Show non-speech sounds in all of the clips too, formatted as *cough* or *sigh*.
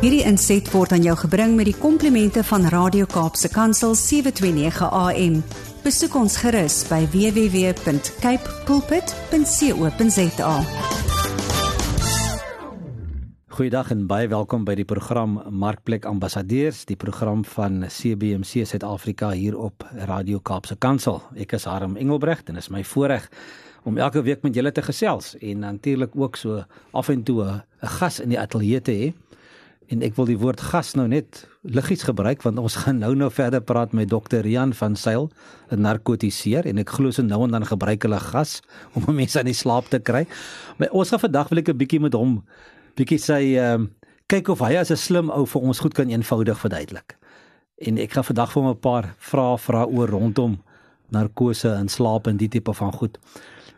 Hierdie inset word aan jou gebring met die komplimente van Radio Kaapse Kansel 729 AM. Besoek ons gerus by www.cape pulpit.co.za. Goeiedag en baie welkom by die program Markplek Ambassadeurs, die program van CBC Suid-Afrika hier op Radio Kaapse Kansel. Ek is Harm Engelbrecht en dit is my voorreg om elke week met julle te gesels en natuurlik ook so af en toe 'n gas in die ateljee te hê. En ek wil die woord gas nou net liggies gebruik want ons *laughs* gaan nou nou verder praat met dokter Rian van Sail, 'n narkotiseer en ek glo so nou en dan gebruik hulle gas *laughs* om mense aan die slaap te kry. Maar ons gaan vandag wil ek 'n bietjie met hom bietjie sy ehm um, kyk of hy as 'n slim ou vir ons goed kan eenvoudig verduidelik. En ek gaan vandag vir hom 'n paar vrae vra oor rondom narkose en slaap en die tipe van goed.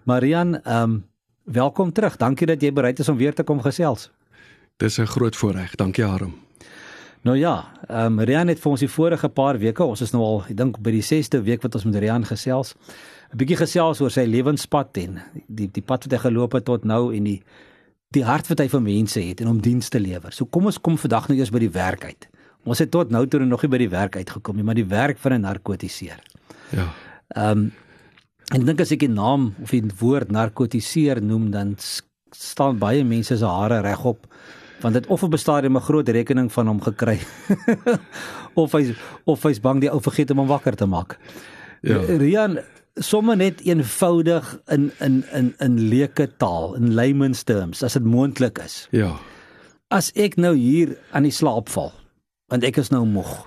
Marian, ehm um, welkom terug. Dankie dat jy bereid is om weer te kom gesels. Dis 'n groot voorreg. Dankie Harm. Nou ja, ehm um, Marian het vir ons die vorige paar weke, ons is nou al, ek dink by die 6ste week wat ons met Marian gesels, 'n bietjie gesels oor sy lewenspad en die die pad wat hy geloop het tot nou en die die hart wat hy vir mense het en om diens te lewer. So kom ons kom vandag nou eers by die werk uit. Ons het tot nou toe nog nie by die werk uitgekom nie, maar die werk van 'n narkotiseer. Ja. Ehm um, En ek dink as ek die naam of die woord narkotiseer noem dan staan baie mense se hare regop want dit of op 'n stadium 'n groot rekening van hom gekry *laughs* of hy of hy's bang die ou vergeet om hom wakker te maak. Ja. Rian somme net eenvoudig in in in in leuke taal in layman's terms as dit moontlik is. Ja. As ek nou hier aan die slaap val want ek is nou moeg.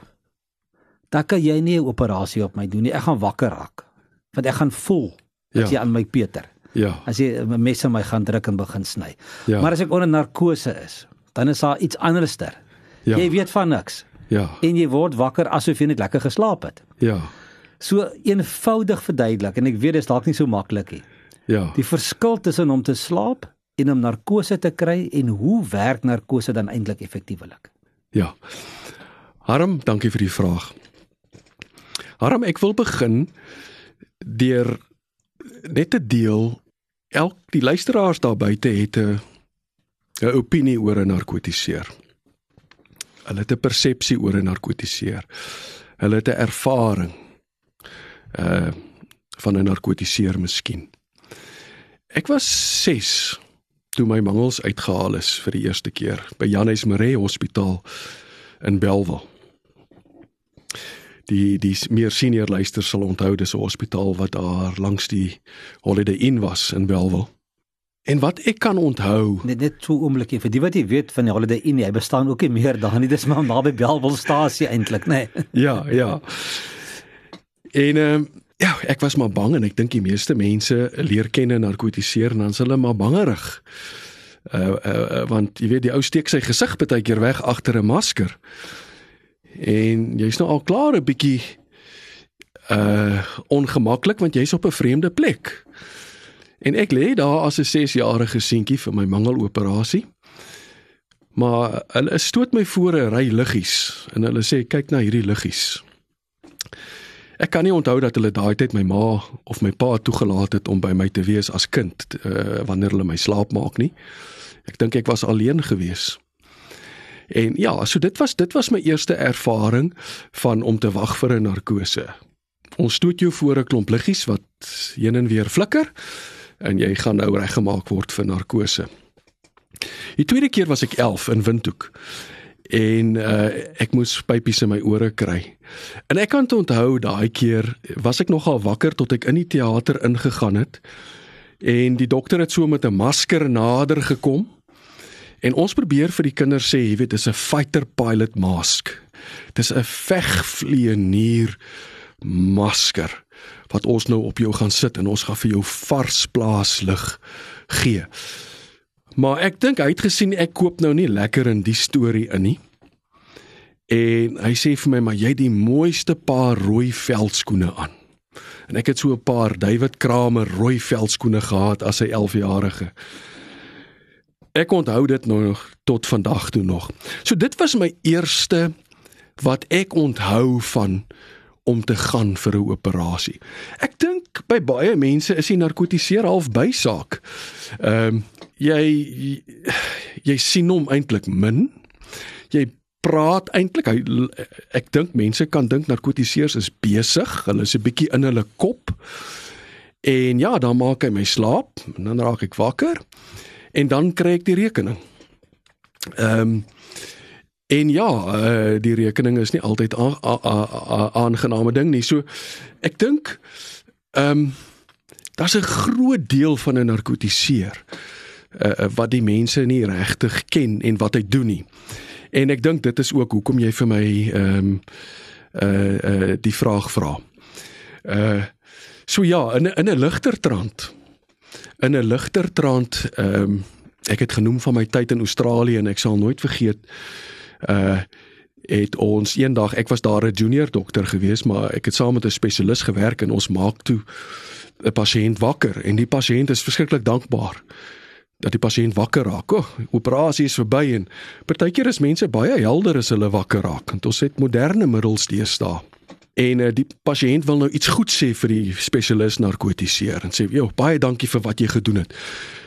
Dan kan jy nie 'n operasie op my doen nie. Ek gaan wakker raak want ek gaan voel as ja. jy aan my Peter. Ja. As jy 'n mes in my gaan druk en begin sny. Ja. Maar as ek onder narkose is, dan is daar iets anderster. Ja. Jy weet van niks. Ja. En jy word wakker asof jy net lekker geslaap het. Ja. So eenvoudig verduidelik en ek weet dit is dalk nie so maklik nie. Ja. Die verskil tussen om te slaap en om narkose te kry en hoe werk narkose dan eintlik effektiewelik? Ja. Harm, dankie vir die vraag. Harm, ek wil begin deur net te deel elk die luisteraars daar buite het 'n 'n opinie oor 'n narkotiseer. Hulle het 'n persepsie oor 'n narkotiseer. Hulle het 'n ervaring uh van 'n narkotiseer miskien. Ek was 6 toe my mangels uitgehaal is vir die eerste keer by Jannes Maree Hospitaal in Belwel die die meer senior luisters sal onthou dis 'n hospitaal wat daar langs die Holiday Inn was in Bellville. En wat ek kan onthou, net net so oomblikie vir die wat jy weet van die Holiday Inn, hy bestaan ook nie meer daar nie. Dis maar naby Bellville-stasie eintlik, nê. Nee. *laughs* Ja, ja. En ehm um, ja, ek was maar bang en ek dink die meeste mense leer ken en narkotiseer en dan is hulle maar bangerig. Uh, uh want jy weet die ou steek sy gesig baie keer weg agter 'n masker en jy's nou al klaar 'n bietjie uh ongemaklik want jy's op 'n vreemde plek. En ek lê daar as 'n 6-jarige seentjie vir my mangeloperasie. Maar hulle stoot my voor 'n ry liggies en hulle sê kyk na hierdie liggies. Ek kan nie onthou dat hulle daai tyd my ma of my pa toegelaat het om by my te wees as kind uh, wanneer hulle my slaap maak nie. Ek dink ek was alleen geweest. En ja, so dit was dit was my eerste ervaring van om te wag vir 'n narkose. Ons stoot jou voor 'n klomp liggies wat heen en weer flikker en jy gaan nou reggemaak word vir narkose. Die tweede keer was ek 11 in Windhoek. En uh, ek moes pypies in my ore kry. En ek kan onthou daai keer was ek nogal wakker tot ek in die teater ingegaan het. En die dokter het so met 'n masker nader gekom En ons probeer vir die kinders sê, jy weet, dis 'n fighter pilot mask. Dis 'n vegvlieënier masker wat ons nou op jou gaan sit en ons gaan vir jou vars plaaslig gee. Maar ek dink hy het gesien ek koop nou nie lekker in die storie in nie. En hy sê vir my, "Maar jy het die mooiste paar rooi veldskoene aan." En ek het so 'n paar David Kramer rooi veldskoene gehad as 'n 11-jarige. Ek onthou dit nog tot vandag toe nog. So dit was my eerste wat ek onthou van om te gaan vir 'n operasie. Ek dink by baie mense is die narkotiseer half bysaak. Ehm um, jy jy sien hom eintlik min. Jy praat eintlik hy ek dink mense kan dink narkotiseers is besig, hulle is 'n bietjie in hulle kop. En ja, dan maak hy my slaap, dan raak ek wakker en dan kry ek die rekening. Ehm um, en ja, uh, die rekening is nie altyd 'n aangename ding nie. So ek dink ehm um, daar's 'n groot deel van 'n narkotiseer uh, wat die mense nie regtig ken en wat hy doen nie. En ek dink dit is ook hoekom jy vir my ehm um, uh uh die vraag vra. Uh so ja, in in 'n ligter trant. In 'n ligter trant ehm um, ek het genoem van my tyd in Australië en ek sal nooit vergeet uh het ons eendag ek was daar 'n junior dokter gewees maar ek het saam met 'n spesialis gewerk en ons maak toe 'n pasiënt wakker en die pasiënt is verskriklik dankbaar dat die pasiënt wakker raak. O, oh, operasie is verby en partykeer is mense baie helder as hulle wakker raak. Want ons het moderne middels deesdae. En uh, die pasiënt wil nou iets goed sê vir die spesialis narkotiseer en sê, "Jo, baie dankie vir wat jy gedoen het.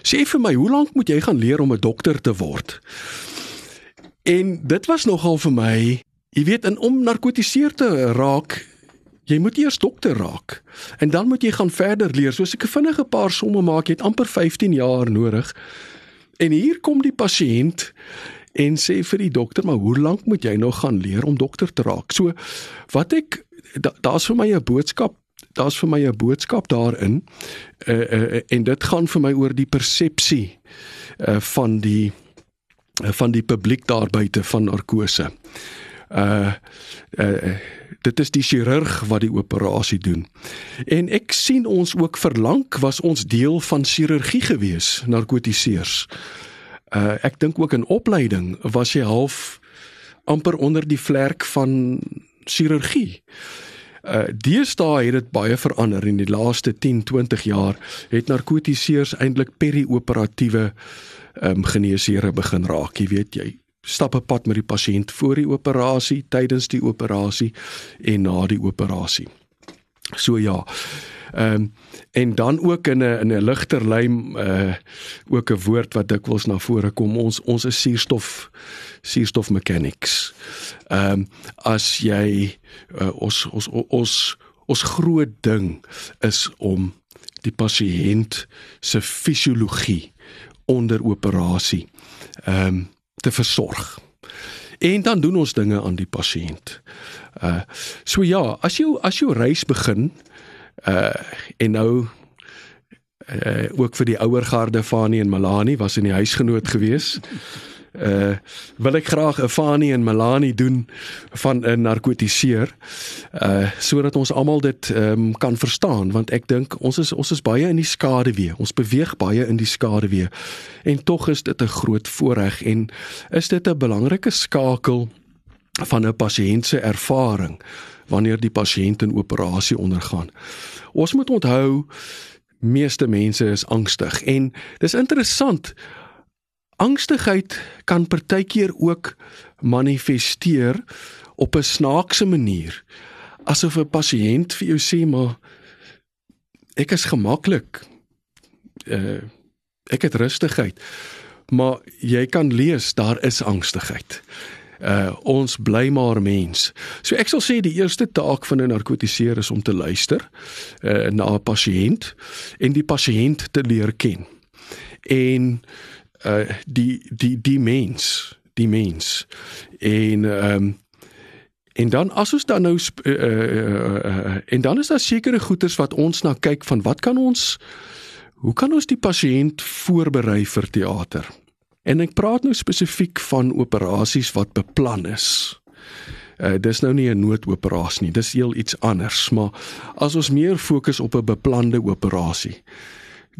Sê vir my, hoe lank moet jy gaan leer om 'n dokter te word?" En dit was nogal vir my, jy weet, in om narkotiseer te raak, jy moet eers dokter raak en dan moet jy gaan verder leer. Soos ek 'n vinnige paar somme maak, jy het amper 15 jaar nodig. En hier kom die pasiënt en sê vir die dokter, "Maar hoe lank moet jy nog gaan leer om dokter te raak?" So wat ek daar's vir my 'n boodskap daar's vir my 'n boodskap daarin uh, uh, en dit gaan vir my oor die persepsie uh, van die van die publiek daar buite van narkose. Uh uh dit is die chirurg wat die operasie doen. En ek sien ons ook verlang was ons deel van chirurgie gewees, narkotiseers. Uh ek dink ook in opleiding was jy half amper onder die vlerk van chirurgie. Uh deesdae het dit baie verander in die laaste 10, 20 jaar het narkotiseers eintlik perioperatiewe ehm um, geneesere begin raak. Jy weet jy stap 'n pad met die pasiënt voor die operasie, tydens die operasie en na die operasie. So ja. Ehm um, en dan ook in 'n in 'n ligter lyn uh ook 'n woord wat dikwels na vore kom ons ons is suurstof suurstof mechanics. Ehm um, as jy uh, ons ons ons ons groot ding is om die pasiënt se fisiologie onder operasie ehm um, te versorg. En dan doen ons dinge aan die pasiënt. Uh so ja, as jy as jy reis begin uh en nou uh ook vir die ouer garde Fani en Malani was in die huisgenoot gewees uh wil ek graag 'n Fani en Melanie doen van 'n narkotiseer uh sodat ons almal dit um, kan verstaan. Want ek dink ons is ons is baie in die skaduwee. Ons beweeg baie in die skaduwee. En tog is dit 'n groot voorreg en is dit 'n belangrike skakel van 'n pasiënt se ervaring wanneer die pasiënt 'n operasie ondergaan. Ons moet onthou meeste mense is angstig en dis interessant Angstigheid kan partykeer ook manifesteer op 'n snaakse manier. Asof 'n pasiënt vir jou sê maar ek is gemaklik. Uh ek het rustigheid. Maar jy kan lees daar is angstigheid. Uh ons bly maar mens. So ek sal sê die eerste taak van 'n narkotiseer is om te luister uh na 'n pasiënt en die pasiënt te leer ken. En uh die die die mens, die mens. En ehm um, en dan as ons dan nou uh, uh, uh, en dan is daar sekere goeters wat ons na kyk van wat kan ons hoe kan ons die pasiënt voorberei vir teater? En ek praat nou spesifiek van operasies wat beplan is. Uh dis nou nie 'n noodoperasie nie, dis heel iets anders, maar as ons meer fokus op 'n beplande operasie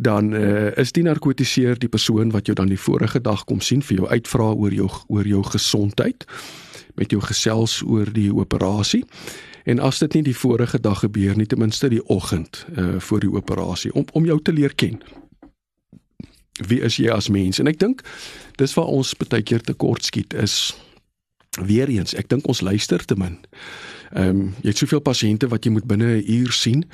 dan uh, is die narkotiseer die persoon wat jou dan die vorige dag kom sien vir jou uitvra oor jou oor jou gesondheid met jou gesels oor die operasie. En as dit nie die vorige dag gebeur nie ten minste die oggend uh, voor die operasie om om jou te leer ken. Wie is jy as mens? En ek dink dis waar ons baie keer te kort skiet is weer eens ek dink ons luister te min. Ehm um, jy het soveel pasiënte wat jy moet binne 'n uur sien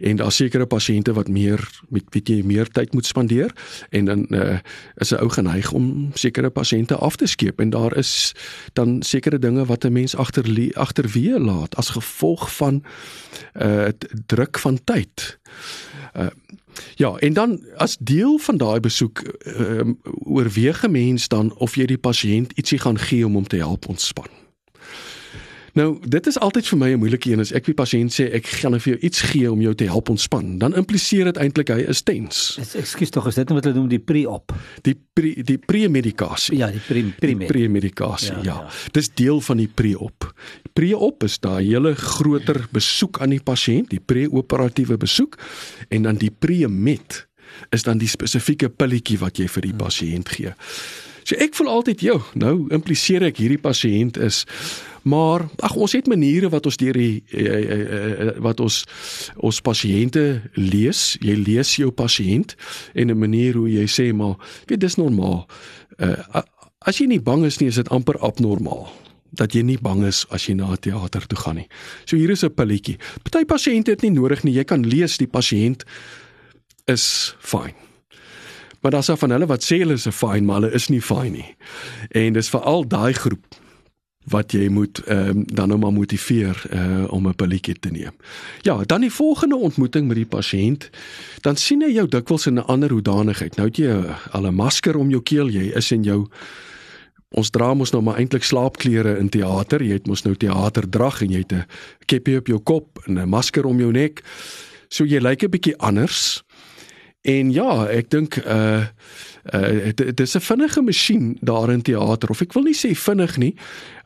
en daar sekerre pasiënte wat meer met weet jy meer tyd moet spandeer en dan uh, is 'n ou geneig om sekere pasiënte af te skeep en daar is dan sekere dinge wat 'n mens agter agterweë laat as gevolg van uh druk van tyd. Uh Ja, en dan as deel van daai besoek ehm uh, oorweeg 'n mens dan of jy die pasiënt ietsie gaan gee om hom te help ontspan. Nou, dit is altyd vir my 'n moeilike een as ek vir pasiënt sê ek gaan nou vir jou iets gee om jou te help ontspan. Dan impliseer dit eintlik hy is tens. Ekskuus tog, is dit wat hulle noem die pre-op? Die pre die pre-medikasie. Ja, die pre-pre-med. Pre-medikasie, ja, ja. ja. Dis deel van die pre-op. Pre-op is daai hele groter besoek aan die pasiënt, die pre-operatiewe besoek en dan die pre-med is dan die spesifieke pilletjie wat jy vir die hmm. pasiënt gee. So ek voel altyd, "Jo, nou impliseer ek hierdie pasiënt is Maar ag ons het maniere wat ons deur die uh, uh, uh, wat ons ons pasiënte lees. Jy lees jou pasiënt en 'n manier hoe jy sê maar weet dis normaal. Uh, as jy nie bang is nie, is dit amper abnormaal dat jy nie bang is as jy na 'n teater toe gaan nie. So hier is 'n pilletjie. Party pasiënte het nie nodig nie. Jy kan lees die pasiënt is fyn. Maar daar's af van hulle wat sê hulle is fyn, maar hulle is nie fyn nie. En dis veral daai groep wat jy moet ehm um, dan nou maar motiveer uh om 'n pilletjie te neem. Ja, dan die volgende ontmoeting met die pasiënt, dan sien hy jou dikwels in 'n ander hoedanigheid. Nou het jy al 'n masker om jou keel, jy is in jou ons dra mos nou maar eintlik slaapklere in teater. Jy het mos nou teaterdrag en jy het 'n keppie op jou kop en 'n masker om jou nek. So jy lyk 'n bietjie anders. En ja, ek dink uh uh dit is 'n vinnige masjien daar in teater of ek wil nie sê vinnig nie.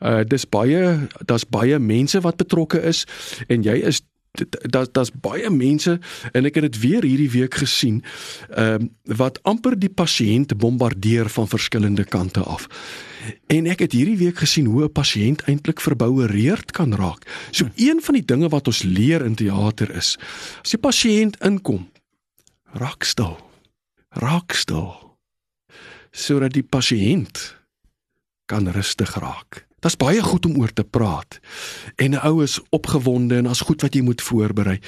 Uh dis baie daar's baie mense wat betrokke is en jy is daar's daar's baie mense en ek het dit weer hierdie week gesien ehm uh, wat amper die pasiënt bombardeer van verskillende kante af. En ek het hierdie week gesien hoe 'n pasiënt eintlik verboureerd kan raak. So een van die dinge wat ons leer in teater is as die pasiënt inkom, raak stil. Raak stil sodat die pasiënt kan rustig raak. Dit's baie goed om oor te praat. En 'n ou is opgewonde en as goed wat jy moet voorberei.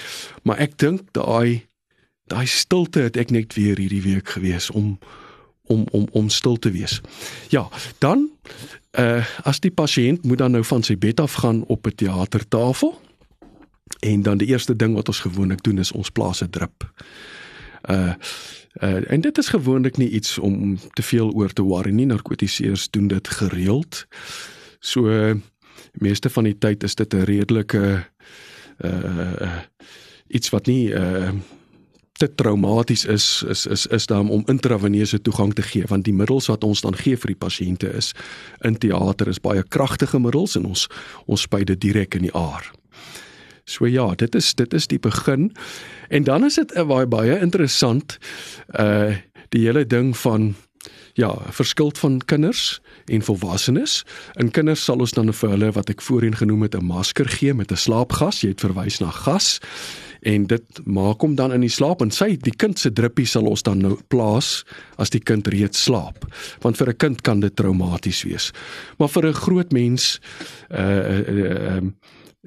Maar ek dink daai daai stilte het ek net weer hierdie week gewees om om om om stil te wees. Ja, dan uh as die pasiënt moet dan nou van sy bed af gaan op 'n teatertafel en dan die eerste ding wat ons gewoonlik doen is ons plaas 'n drip. Uh Uh, en dit is gewoonlik nie iets om te veel oor te worry nie. Narkotiseers doen dit gereeld. So uh, meeste van die tyd is dit 'n redelike uh iets wat nie uh te traumaties is is is is dan om intraveneuse toegang te gee want die middels wat ons dan gee vir die pasiënte is in teater is baie kragtige middels en ons ons spuit dit direk in die aar. So ja, dit is dit is die begin. En dan is dit baie baie interessant uh die hele ding van ja, verskil van kinders en volwassenes. In kinders sal ons dan vir hulle wat ek voorheen genoem het 'n masker gee met 'n slaapgas. Jy het verwys na gas en dit maak hom dan in die slaap en sy die kind se druppie sal ons dan nou plaas as die kind reeds slaap want vir 'n kind kan dit traumaties wees maar vir 'n groot mens uh uh, uh um,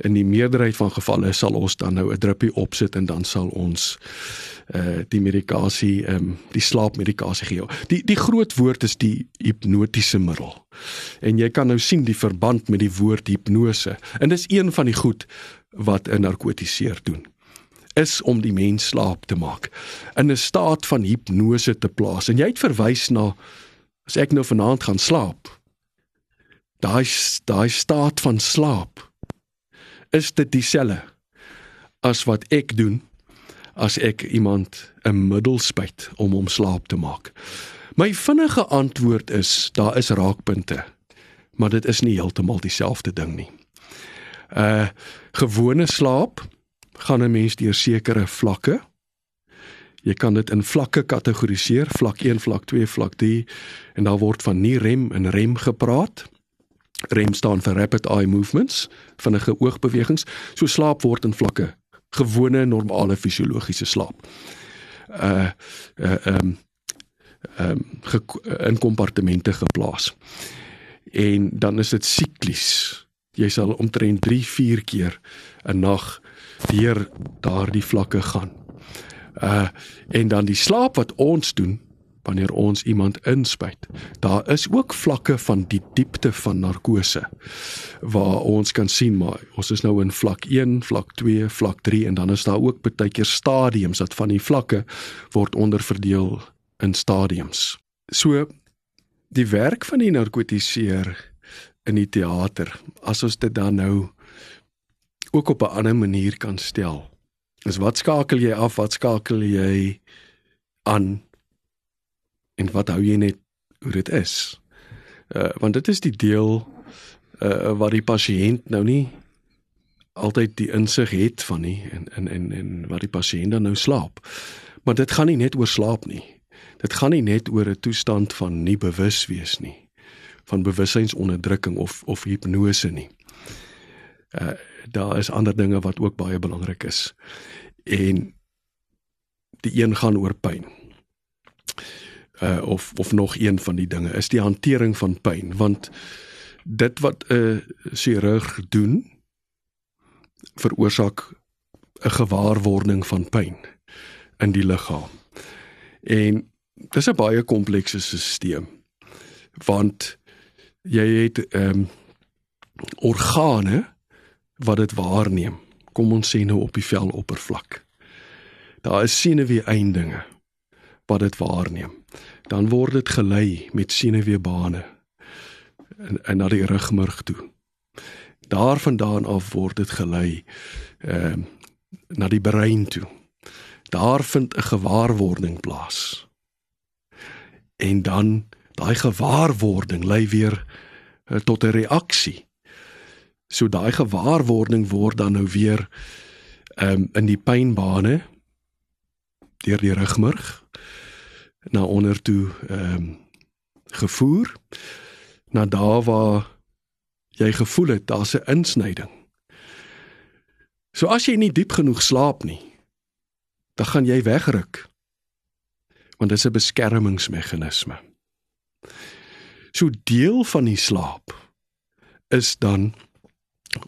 in die meerderheid van gevalle sal ons dan nou 'n druppie opsit en dan sal ons uh die medikasie ehm um, die slaapmedikasie gee. Die die groot woord is die hipnotiese middel. En jy kan nou sien die verband met die woord hipnose. En dis een van die goed wat 'n narkotiseer doen is om die mens slaap te maak in 'n staat van hipnose te plaas. En jy het verwys na as ek nou vanaand gaan slaap. Daai daai staat van slaap is dit dieselfde as wat ek doen as ek iemand 'n middel spuit om hom slaap te maak. My vinnige antwoord is daar is raakpunte, maar dit is nie heeltemal dieselfde ding nie. Uh gewone slaap gaan 'n mens deur sekere vlakke. Jy kan dit in vlakke kategoriseer, vlak 1, vlak 2, vlak 3 en daar word van nie rem en rem gepraat. REM staan vir rapid eye movements, vinnige oogbewegings. So slaap word in vlakke, gewone normale fisiologiese slaap. Uh uh um um in kompartemente geplaas. En dan is dit siklies. jy sal omtrent 3-4 keer 'n nag deur daardie vlakke gaan. Uh en dan die slaap wat ons doen wanneer ons iemand inspuit. Daar is ook vlakke van die diepte van narkose waar ons kan sien maar ons is nou in vlak 1, vlak 2, vlak 3 en dan is daar ook baie keer stadiums dat van die vlakke word onderverdeel in stadiums. So die werk van die narkotiseer in die teater as ons dit dan nou ook op 'n ander manier kan stel. Is wat skakel jy af? Wat skakel jy aan? En wat hou jy net hoe dit is? Uh want dit is die deel uh wat die pasiënt nou nie altyd die insig het van nie en en en en wat die pasiënt dan nou slaap. Maar dit gaan nie net oor slaap nie. Dit gaan nie net oor 'n toestand van nie bewus wees nie, van bewussynsonderdrukking of of hipnose nie. Uh daar is ander dinge wat ook baie belangrik is. En die een gaan oor pyn. Uh of of nog een van die dinge is die hantering van pyn, want dit wat 'n chirurg doen veroorsaak 'n gewaarwording van pyn in die liggaam. En dis 'n baie komplekse stelsel. Want jy het ehm um, organe wat dit waarneem. Kom ons sê nou op die veloppervlak. Daar is senuweeëindinge wat dit waarneem. Dan word dit gelei met senuweebane en, en na die rugmurg toe. Daarvandaan af word dit gelei ehm uh, na die brein toe. Daar vind 'n gewaarwording plaas. En dan daai gewaarwording lei weer uh, tot 'n reaksie So daai gewaarwording word dan nou weer ehm um, in die pynbane deur die rugmurg na onder toe ehm um, gevoer na daar waar jy gevoel het daar's 'n insnyding. So as jy nie diep genoeg slaap nie, dan gaan jy wegruk. Want dit is 'n beskermingsmeganisme. So deel van die slaap is dan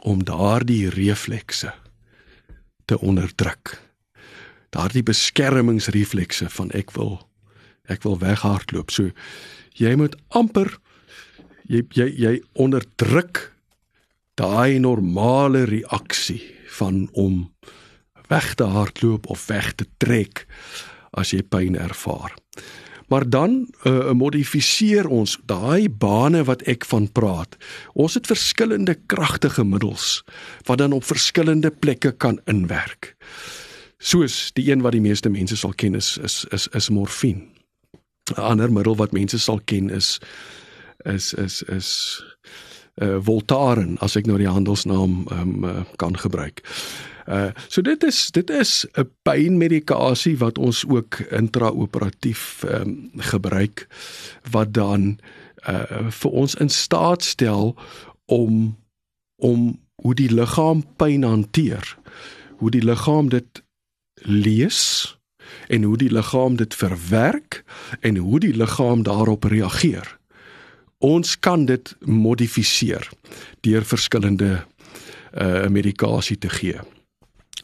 om daardie reflekse te onderdruk. Daardie beskermingsreflekse van ek wil ek wil weghardloop. So jy moet amper jy jy jy onderdruk daai normale reaksie van om weg te hardloop of weg te trek as jy pyn ervaar. Maar dan uh, modifiseer ons daai bane wat ek van praat. Ons het verskillende kragtige middels wat dan op verskillende plekke kan inwerk. Soos die een wat die meeste mense sal ken is is is, is morfine. 'n Ander middel wat mense sal ken is is is is uh Voltaren as ek nou die handelsnaam um, uh, kan gebruik. Uh so dit is dit is 'n pynmedikasie wat ons ook intraoperatief ehm um, gebruik wat dan uh vir ons in staat stel om om hoe die liggaam pyn hanteer. Hoe die liggaam dit lees en hoe die liggaam dit verwerk en hoe die liggaam daarop reageer. Ons kan dit modifiseer deur verskillende uh medikasie te gee.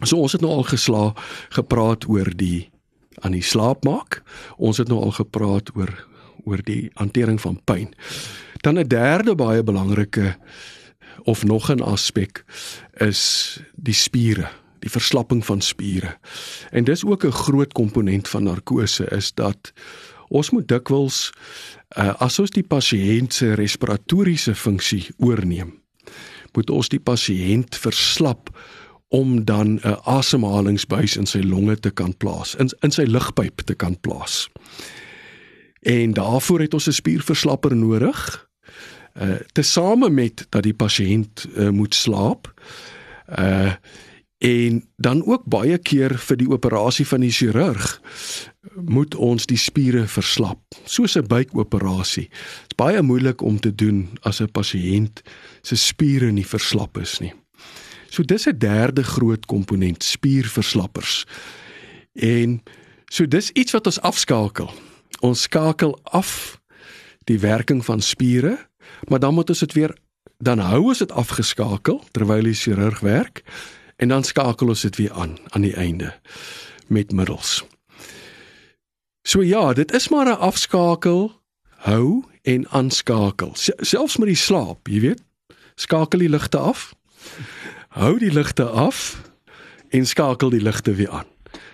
So ons het nou al gesla gepraat oor die aan die slaap maak. Ons het nou al gepraat oor oor die hantering van pyn. Dan 'n derde baie belangrike of nog 'n aspek is die spiere, die verslapping van spiere. En dis ook 'n groot komponent van narkose is dat ons moet dikwels uh, as ons die pasiënt se respiratoriese funksie oorneem, moet ons die pasiënt verslap om dan 'n asemhalingsbuis in sy longe te kan plaas, in in sy lugpyp te kan plaas. En daarvoor het ons 'n spierverslapper nodig. Uh tesame met dat die pasiënt uh, moet slaap. Uh en dan ook baie keer vir die operasie van die chirurg moet ons die spiere verslap soos 'n buikoperasie. Dit is baie moeilik om te doen as 'n pasiënt se spiere nie verslap is nie. So dis 'n derde groot komponent spierverslappers. En so dis iets wat ons afskakel. Ons skakel af die werking van spiere, maar dan moet ons dit weer dan hou ons dit afgeskakel terwyl die chirurg werk en dan skakel ons dit weer aan aan die einde met middels. So ja, dit is maar 'n afskakel, hou en aanskakel. Selfs met die slaap, jy weet, skakel die ligte af. Hou die ligte af en skakel die ligte weer aan.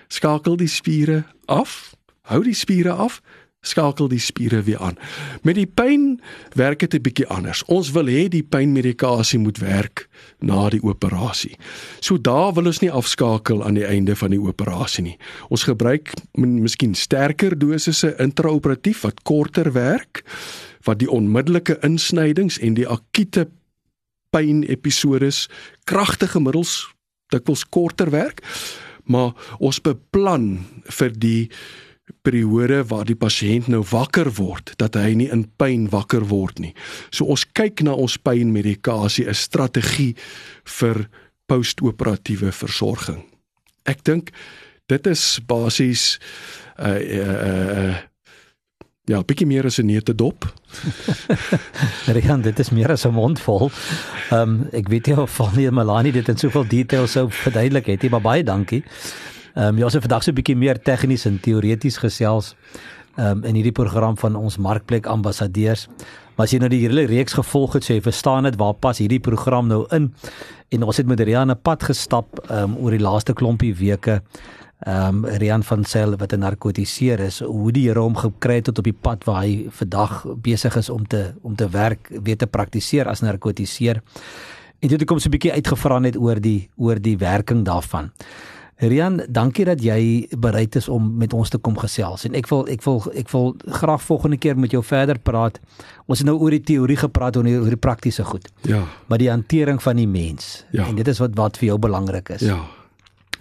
Skakel die spiere af, hou die spiere af, skakel die spiere weer aan. Met die pyn werk dit 'n bietjie anders. Ons wil hê die pynmedikasie moet werk na die operasie. So daar wil ons nie afskakel aan die einde van die operasie nie. Ons gebruik miskien sterker dosisse intraoperatief wat korter werk wat die onmiddellike insnydings en die akute pyn episodes kragtige middels dikwels korter werk maar ons beplan vir die periode waar die pasiënt nou wakker word dat hy nie in pyn wakker word nie. So ons kyk na ons pynmedikasie 'n strategie vir postoperatiewe versorging. Ek dink dit is basies uh, uh, uh, ja, bietjie meer as 'n neute dop. *laughs* Rian, dit is meer as 'n mond vol. Ehm um, ek weet nie of van nie Melanie dit in soveel detail sou verduidelik het nie, maar baie dankie. Ehm um, ja, het vandag so 'n bietjie meer tegnies en teoreties gesels ehm um, in hierdie program van ons markplek ambassadeurs. Maar as jy nou die hele reeks gevolg het, sê jy verstaan dit waar pas hierdie program nou in. En ons het met Rian 'n pad gestap ehm um, oor die laaste klompie weke. Ehm um, Rian van Sel wat 'n narkotiseer is, hoe die Here hom gekry het tot op die pad waar hy vandag besig is om te om te werk, weet te praktiseer as narkotiseer. En dit het kom so 'n bietjie uitgevra net oor die oor die werking daarvan. Rian, dankie dat jy bereid is om met ons te kom gesels. En ek wil ek wil ek wil graag volgende keer met jou verder praat. Ons het nou oor die teorie gepraat die, oor die praktiese goed. Ja. Maar die hantering van die mens. Ja. En dit is wat wat vir jou belangrik is. Ja.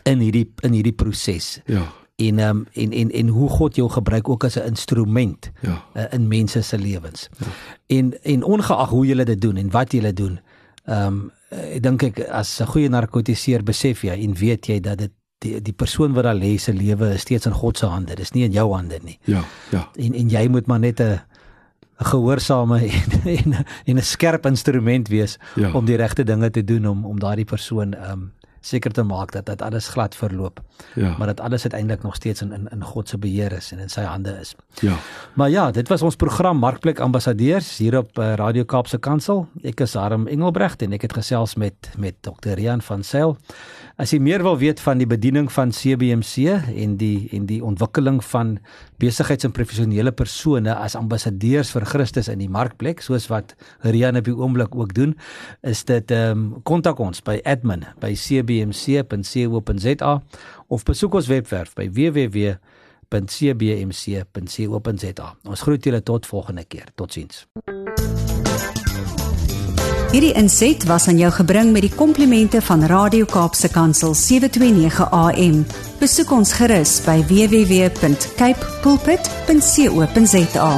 In hierdie in hierdie proses. Ja. En ehm um, en en en hoe God jou gebruik ook as 'n instrument ja. uh, in mense se lewens. Ja. En en ongeag hoe jy dit doen en wat jy doen, ehm um, ek dink ek as 'n goeie narkotiseer besef jy en weet jy dat dit die die persoon wat daar lê se lewe is steeds in God se hande. Dis nie in jou hande nie. Ja, ja. En en jy moet maar net 'n 'n gehoorsame *laughs* en en 'n skerp instrument wees ja. om die regte dinge te doen om om daardie persoon ehm um, seker te maak dat dit alles glad verloop. Ja. Maar dat alles uiteindelik nog steeds in in in God se beheer is en in sy hande is. Ja. Maar ja, dit was ons program Markplek Ambassadeurs hier op uh, Radio Kaapse Kansel. Ek is Harm Engelbrecht en ek het gesels met met Dr. Rian van Sail. As jy meer wil weet van die bediening van CBMC en die en die ontwikkeling van besigheids- en professionele persone as ambassadeurs vir Christus in die markplek, soos wat Rian op die oomblik ook doen, is dit ehm um, kontak ons by admin by cbmc.co.za of besoek ons webwerf by www.cbmc.co.za. Ons groet julle tot volgende keer. Totsiens. Hierdie inset was aan jou gebring met die komplimente van Radio Kaapse Kansel 729 AM. Besoek ons gerus by www.cape pulpit.co.za.